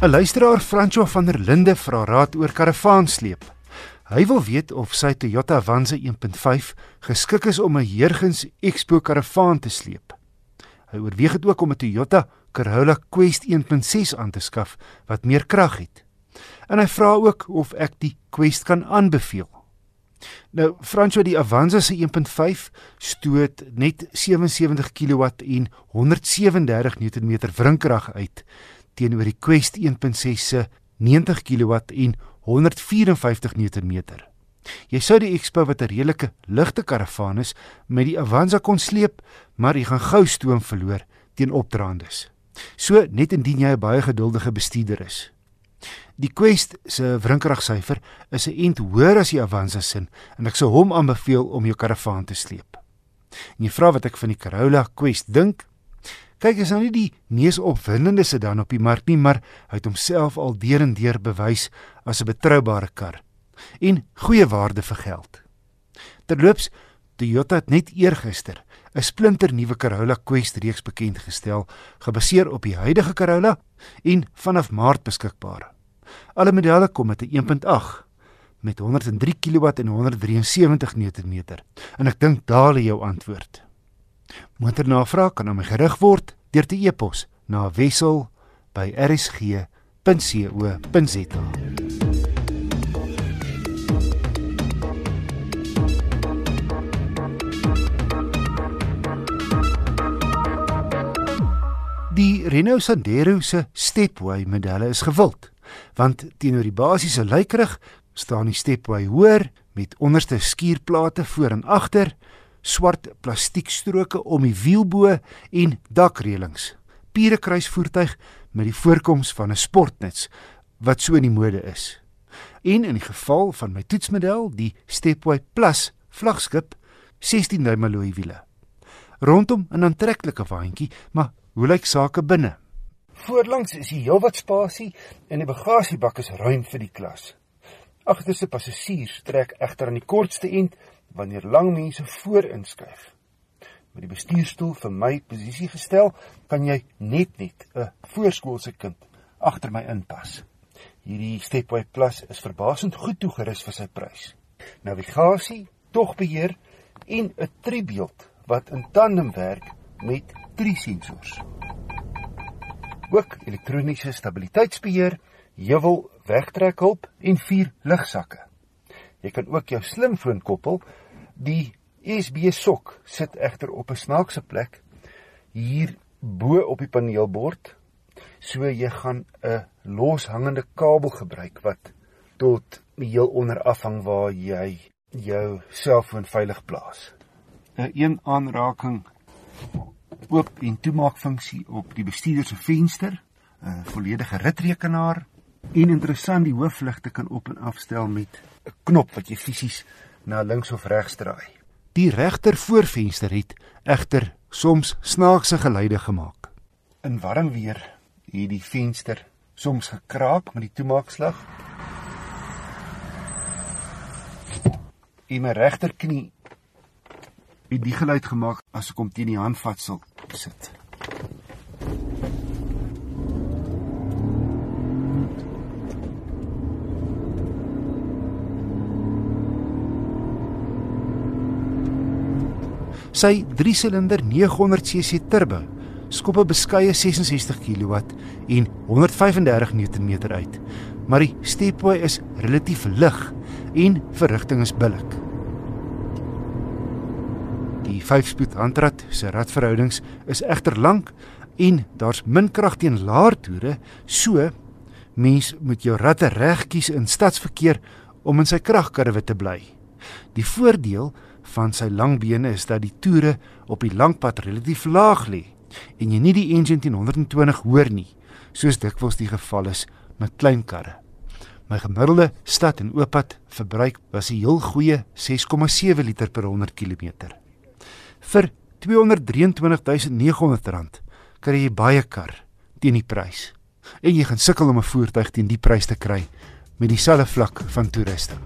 'n Luisteraar Francois van der Linde vra raad oor karavaansleep. Hy wil weet of sy Toyota Avanza 1.5 geskik is om 'n Jurgens Expo karavaan te sleep. Hy oorweeg dit ook om 'n Toyota Corolla Quest 1.6 aan te skaf wat meer krag het. En hy vra ook of ek die Quest kan aanbeveel. Nou Francois die Avanza se 1.5 stoot net 77 kW en 137 Nm wrinkrag uit teenoor die Quest 1.6 se 90 kW en 154 Nm. Jy sou die Expo wat 'n redelike ligte karavaan is met die Avanza kon sleep, maar jy gaan gou stoom verloor teen opdraandes. So net indien jy 'n baie geduldige bestuurder is. Die Quest se wrinkragsyfer is 'n ent hoër as die Avanza se en ek sou hom aanbeveel om jou karavaan te sleep. En jy vra wat ek van die Corolla Quest dink? Kyk, is nou nie die mees opwindende sedan op die mark nie, maar hy het homself al deur en deur bewys as 'n betroubare kar en goeie waarde vir geld. Terloops, Toyota het net eergister 'n splinter nuwe Corolla Quest reeks bekend gestel, gebaseer op die huidige Corolla en vanaf Maart beskikbaar. Alle modelle kom met 'n 1.8 met 103 kW en 173 Nm. En ek dink daar lê jou antwoord. Motornavraag kan aan my gerig word deur te e-pos na wissel@rsg.co.za. Die Renault Sandero se Stepway modelle is gewild, want teenoor die basiese lykrig staan die Stepway hoër met onderste skuurplate voor en agter, swart plastiekstroke om die wielbo en dakreëlings. Pure kruisvoertuig met die voorkoms van 'n sportnuts wat so in die mode is. En in die geval van my toetsmodel, die Stepway Plus vlaggenskap, 16 duim alloy wiele. Rondom 'n aantreklike waantjie, maar Hoe lyk sake binne? Voorlangs is hier heelwat spasie en die bagasiebak is ruim vir die klas. Agterste passasiers trek egter aan die kortste end wanneer lang mense voor inskuif. Met die bestuurstoel vir my posisie gestel, kan jy net net 'n voorskoolse kind agter my inpas. Hierdie Stepway Plus is verbasend goed toegerus vir sy prys. Navigasie, togbeheer en 'n tribeeld wat in tandem werk met drie sensors. Ook elektroniese stabiliteitsbeheer, heuwel wegtrekhulp en vier ligsakke. Jy kan ook jou slimfoon koppel. Die USB sok sit egter op 'n snaakse plek hier bo op die paneelbord. So jy gaan 'n loshangende kabel gebruik wat tot heel onder afhang waar jy jou selfoon veilig plaas. 'n Een aanraking oop en toemaak funksie op die bestuurder se venster, 'n volledige ritrekenaar en interessant die hoofligte kan op en afstel met 'n knop wat jy fisies na links of regs draai. Die regter voorvenster het egter soms snaakse geluide gemaak. In warm weer het die venster soms gekraak met die toemaakslag. In my regterknie het die geluid gemaak as ek hom teen die handvatsel sit. Sy 3-silinder 900cc turbo skop 'n beskeie 66 kW en 135 Nm uit. Maar die Stepway is relatief lig en verrigting is billik. Die 5-spoed handrat se radverhoudings is egter lank en daar's min krag teen laer toere, so mens moet jou radde reg kies in stadsverkeer om in sy kragkurwe te bly. Die voordeel van sy lang bene is dat die toere op die lang pad relatief laag lê en jy nie die engine teen 120 hoor nie, soos dikwels die geval is met klein karre. My gemiddelde stad en ooppad verbruik was 'n heel goeie 6,7 liter per 100 km vir R223900 kry jy baie kar teen die prys. En jy gaan sukkel om 'n voertuig teen die prys te kry met dieselfde vlak van toerusting.